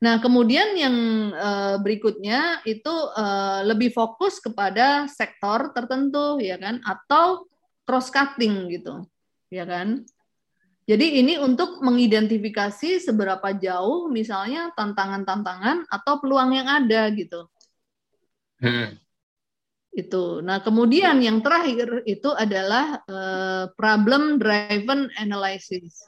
Nah, kemudian yang uh, berikutnya itu lebih fokus kepada sektor tertentu, ya kan, atau cross cutting gitu, ya kan. Jadi ini untuk mengidentifikasi seberapa jauh misalnya tantangan-tantangan atau peluang yang ada gitu. Hmm. Itu. Nah, kemudian yang terakhir itu adalah uh, problem driven analysis.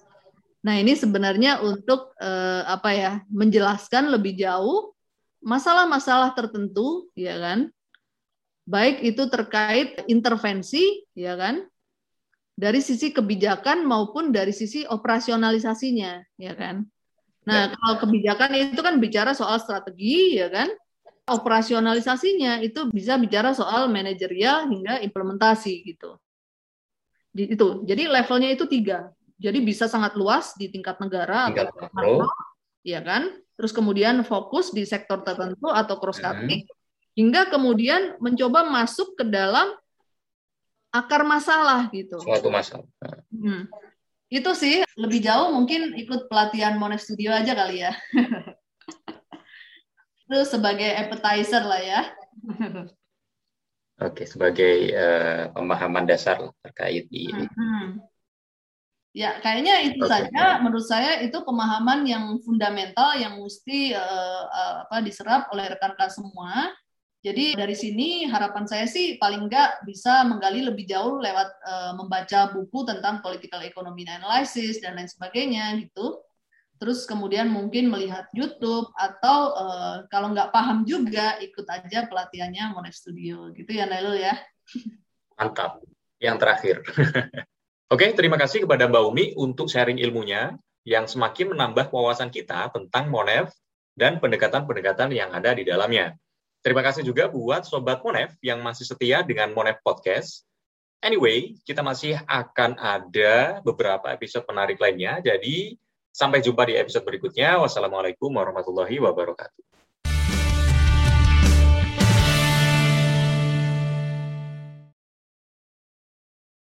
Nah, ini sebenarnya untuk uh, apa ya? menjelaskan lebih jauh masalah-masalah tertentu, ya kan? Baik itu terkait intervensi, ya kan? Dari sisi kebijakan maupun dari sisi operasionalisasinya, ya kan? Nah, ya. kalau kebijakan itu kan bicara soal strategi, ya kan? Operasionalisasinya itu bisa bicara soal manajerial hingga implementasi gitu. Itu. Jadi levelnya itu tiga. Jadi bisa sangat luas di tingkat negara tingkat atau makro, ya kan? Terus kemudian fokus di sektor tertentu atau cross cutting, hmm. hingga kemudian mencoba masuk ke dalam akar masalah gitu. Suatu masalah. Hmm. Itu sih lebih jauh mungkin ikut pelatihan Monet Studio aja kali ya. Terus sebagai appetizer lah ya. Oke, sebagai uh, pemahaman dasar terkait di ini. Hmm. Ya, kayaknya itu okay. saja. Menurut saya itu pemahaman yang fundamental yang mesti uh, uh, apa diserap oleh rekan-rekan semua jadi dari sini harapan saya sih paling nggak bisa menggali lebih jauh lewat uh, membaca buku tentang political economy analysis dan lain sebagainya gitu. Terus kemudian mungkin melihat YouTube atau uh, kalau nggak paham juga ikut aja pelatihannya Monet Studio gitu ya Nailul ya. Mantap. Yang terakhir. Oke, terima kasih kepada Mbak Umi untuk sharing ilmunya yang semakin menambah wawasan kita tentang Monev dan pendekatan-pendekatan yang ada di dalamnya. Terima kasih juga buat Sobat Monev yang masih setia dengan Monev Podcast. Anyway, kita masih akan ada beberapa episode menarik lainnya. Jadi, sampai jumpa di episode berikutnya. Wassalamualaikum warahmatullahi wabarakatuh.